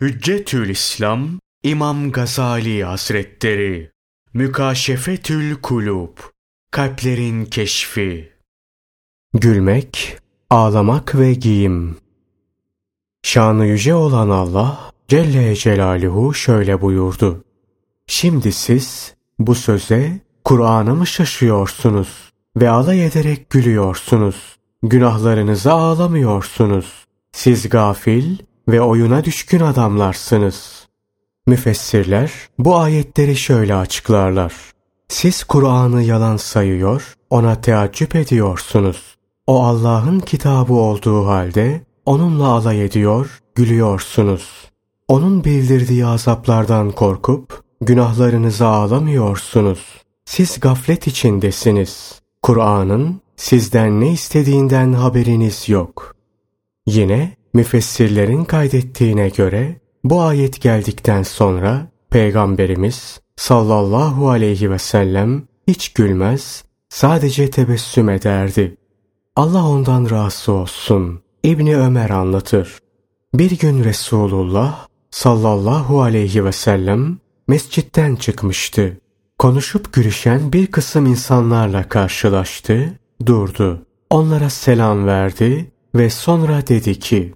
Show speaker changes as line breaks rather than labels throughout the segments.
Hüccetül İslam İmam Gazali Hazretleri Mükaşefetül Kulub Kalplerin Keşfi Gülmek, ağlamak ve giyim Şanı yüce olan Allah Celle Celaluhu şöyle buyurdu. Şimdi siz bu söze Kur'an'a mı şaşıyorsunuz ve alay ederek gülüyorsunuz? Günahlarınıza ağlamıyorsunuz. Siz gafil ve oyuna düşkün adamlarsınız. Müfessirler bu ayetleri şöyle açıklarlar. Siz Kur'an'ı yalan sayıyor, ona teaccüp ediyorsunuz. O Allah'ın kitabı olduğu halde onunla alay ediyor, gülüyorsunuz. Onun bildirdiği azaplardan korkup günahlarınızı ağlamıyorsunuz. Siz gaflet içindesiniz. Kur'an'ın sizden ne istediğinden haberiniz yok. Yine müfessirlerin kaydettiğine göre bu ayet geldikten sonra Peygamberimiz sallallahu aleyhi ve sellem hiç gülmez, sadece tebessüm ederdi. Allah ondan razı olsun. İbni Ömer anlatır. Bir gün Resulullah sallallahu aleyhi ve sellem mescitten çıkmıştı. Konuşup gülüşen bir kısım insanlarla karşılaştı, durdu. Onlara selam verdi ve sonra dedi ki,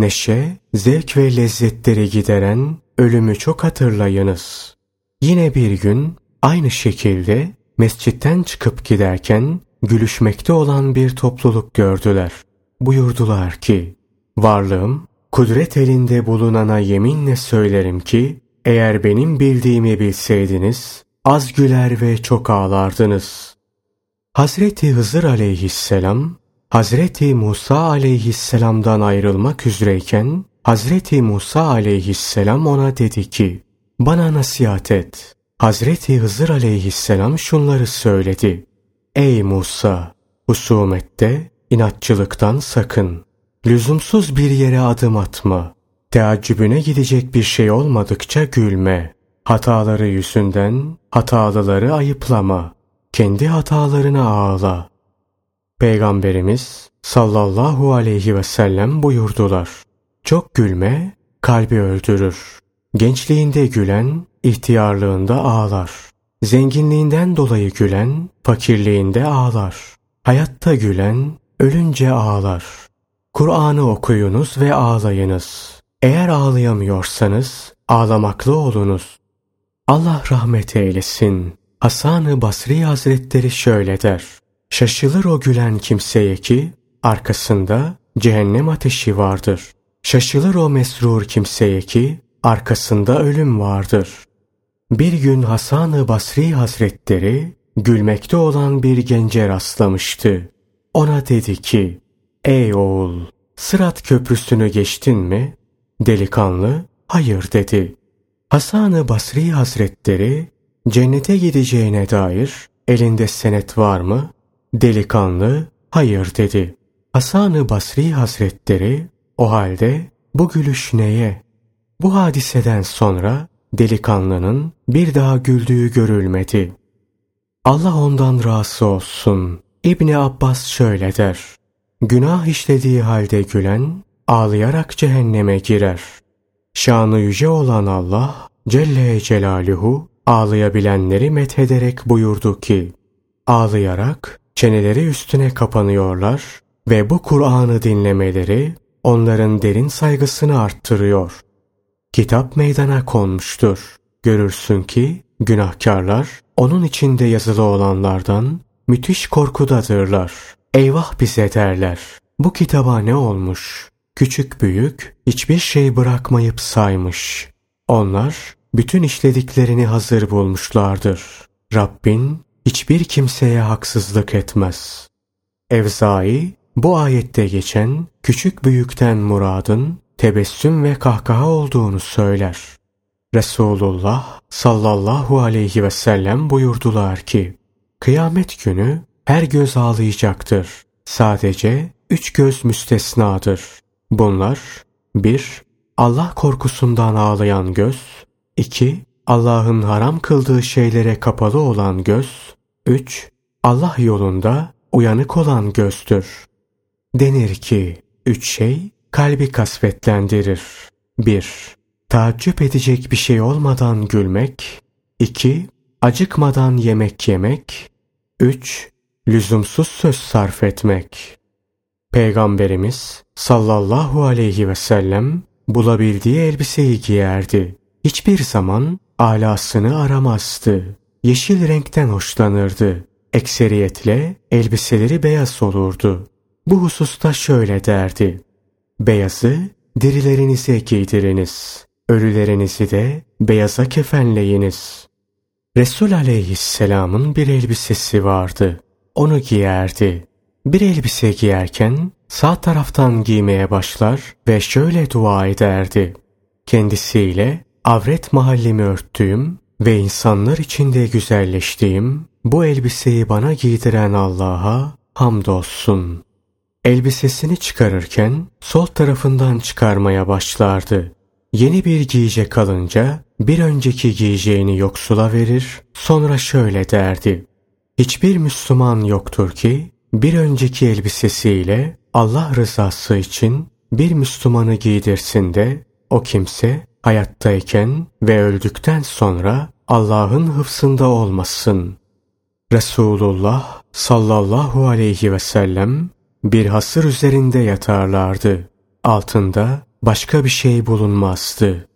Neşe, zevk ve lezzetleri gideren ölümü çok hatırlayınız. Yine bir gün aynı şekilde mescitten çıkıp giderken gülüşmekte olan bir topluluk gördüler. Buyurdular ki, varlığım kudret elinde bulunana yeminle söylerim ki, eğer benim bildiğimi bilseydiniz, az güler ve çok ağlardınız. Hazreti Hızır aleyhisselam Hazreti Musa aleyhisselamdan ayrılmak üzereyken Hazreti Musa aleyhisselam ona dedi ki bana nasihat et. Hazreti Hızır aleyhisselam şunları söyledi. Ey Musa! Husumette inatçılıktan sakın. Lüzumsuz bir yere adım atma. Teaccübüne gidecek bir şey olmadıkça gülme. Hataları yüzünden hatalıları ayıplama. Kendi hatalarına ağla. Peygamberimiz sallallahu aleyhi ve sellem buyurdular. Çok gülme kalbi öldürür. Gençliğinde gülen ihtiyarlığında ağlar. Zenginliğinden dolayı gülen fakirliğinde ağlar. Hayatta gülen ölünce ağlar. Kur'an'ı okuyunuz ve ağlayınız. Eğer ağlayamıyorsanız ağlamaklı olunuz. Allah rahmet eylesin. Hasan-ı Basri Hazretleri şöyle der. Şaşılır o gülen kimseye ki arkasında cehennem ateşi vardır. Şaşılır o mesrur kimseye ki arkasında ölüm vardır. Bir gün Hasan-ı Basri Hazretleri gülmekte olan bir gence rastlamıştı. Ona dedi ki, Ey oğul, Sırat köprüsünü geçtin mi? Delikanlı, hayır dedi. Hasan-ı Basri Hazretleri, cennete gideceğine dair elinde senet var mı? Delikanlı hayır dedi. Hasan-ı Basri Hazretleri o halde bu gülüş neye? Bu hadiseden sonra delikanlının bir daha güldüğü görülmedi. Allah ondan razı olsun. İbni Abbas şöyle der. Günah işlediği halde gülen ağlayarak cehenneme girer. Şanı yüce olan Allah Celle Celaluhu ağlayabilenleri methederek buyurdu ki ağlayarak çeneleri üstüne kapanıyorlar ve bu Kur'an'ı dinlemeleri onların derin saygısını arttırıyor. Kitap meydana konmuştur. Görürsün ki günahkarlar onun içinde yazılı olanlardan müthiş korkudadırlar. Eyvah bize derler. Bu kitaba ne olmuş? Küçük büyük hiçbir şey bırakmayıp saymış. Onlar bütün işlediklerini hazır bulmuşlardır. Rabbin hiçbir kimseye haksızlık etmez. Evzai bu ayette geçen küçük büyükten muradın tebessüm ve kahkaha olduğunu söyler. Resulullah sallallahu aleyhi ve sellem buyurdular ki, Kıyamet günü her göz ağlayacaktır. Sadece üç göz müstesnadır. Bunlar, bir, Allah korkusundan ağlayan göz, iki, Allah'ın haram kıldığı şeylere kapalı olan göz, 3. Allah yolunda uyanık olan gözdür. Denir ki, üç şey kalbi kasvetlendirir. 1. Taaccüp edecek bir şey olmadan gülmek. 2. Acıkmadan yemek yemek. 3. Lüzumsuz söz sarf etmek. Peygamberimiz sallallahu aleyhi ve sellem bulabildiği elbiseyi giyerdi. Hiçbir zaman alasını aramazdı. Yeşil renkten hoşlanırdı. Ekseriyetle elbiseleri beyaz olurdu. Bu hususta şöyle derdi. Beyazı dirilerinize giydiriniz. Ölülerinizi de beyaza kefenleyiniz. Resul aleyhisselamın bir elbisesi vardı. Onu giyerdi. Bir elbise giyerken sağ taraftan giymeye başlar ve şöyle dua ederdi. Kendisiyle avret mahallimi örttüğüm ve insanlar içinde güzelleştiğim bu elbiseyi bana giydiren Allah'a hamdolsun. Elbisesini çıkarırken sol tarafından çıkarmaya başlardı. Yeni bir giyecek alınca bir önceki giyeceğini yoksula verir, sonra şöyle derdi. Hiçbir Müslüman yoktur ki bir önceki elbisesiyle Allah rızası için bir Müslümanı giydirsin de o kimse hayattayken ve öldükten sonra Allah'ın hıfsında olmasın. Resulullah sallallahu aleyhi ve sellem bir hasır üzerinde yatarlardı. Altında başka bir şey bulunmazdı.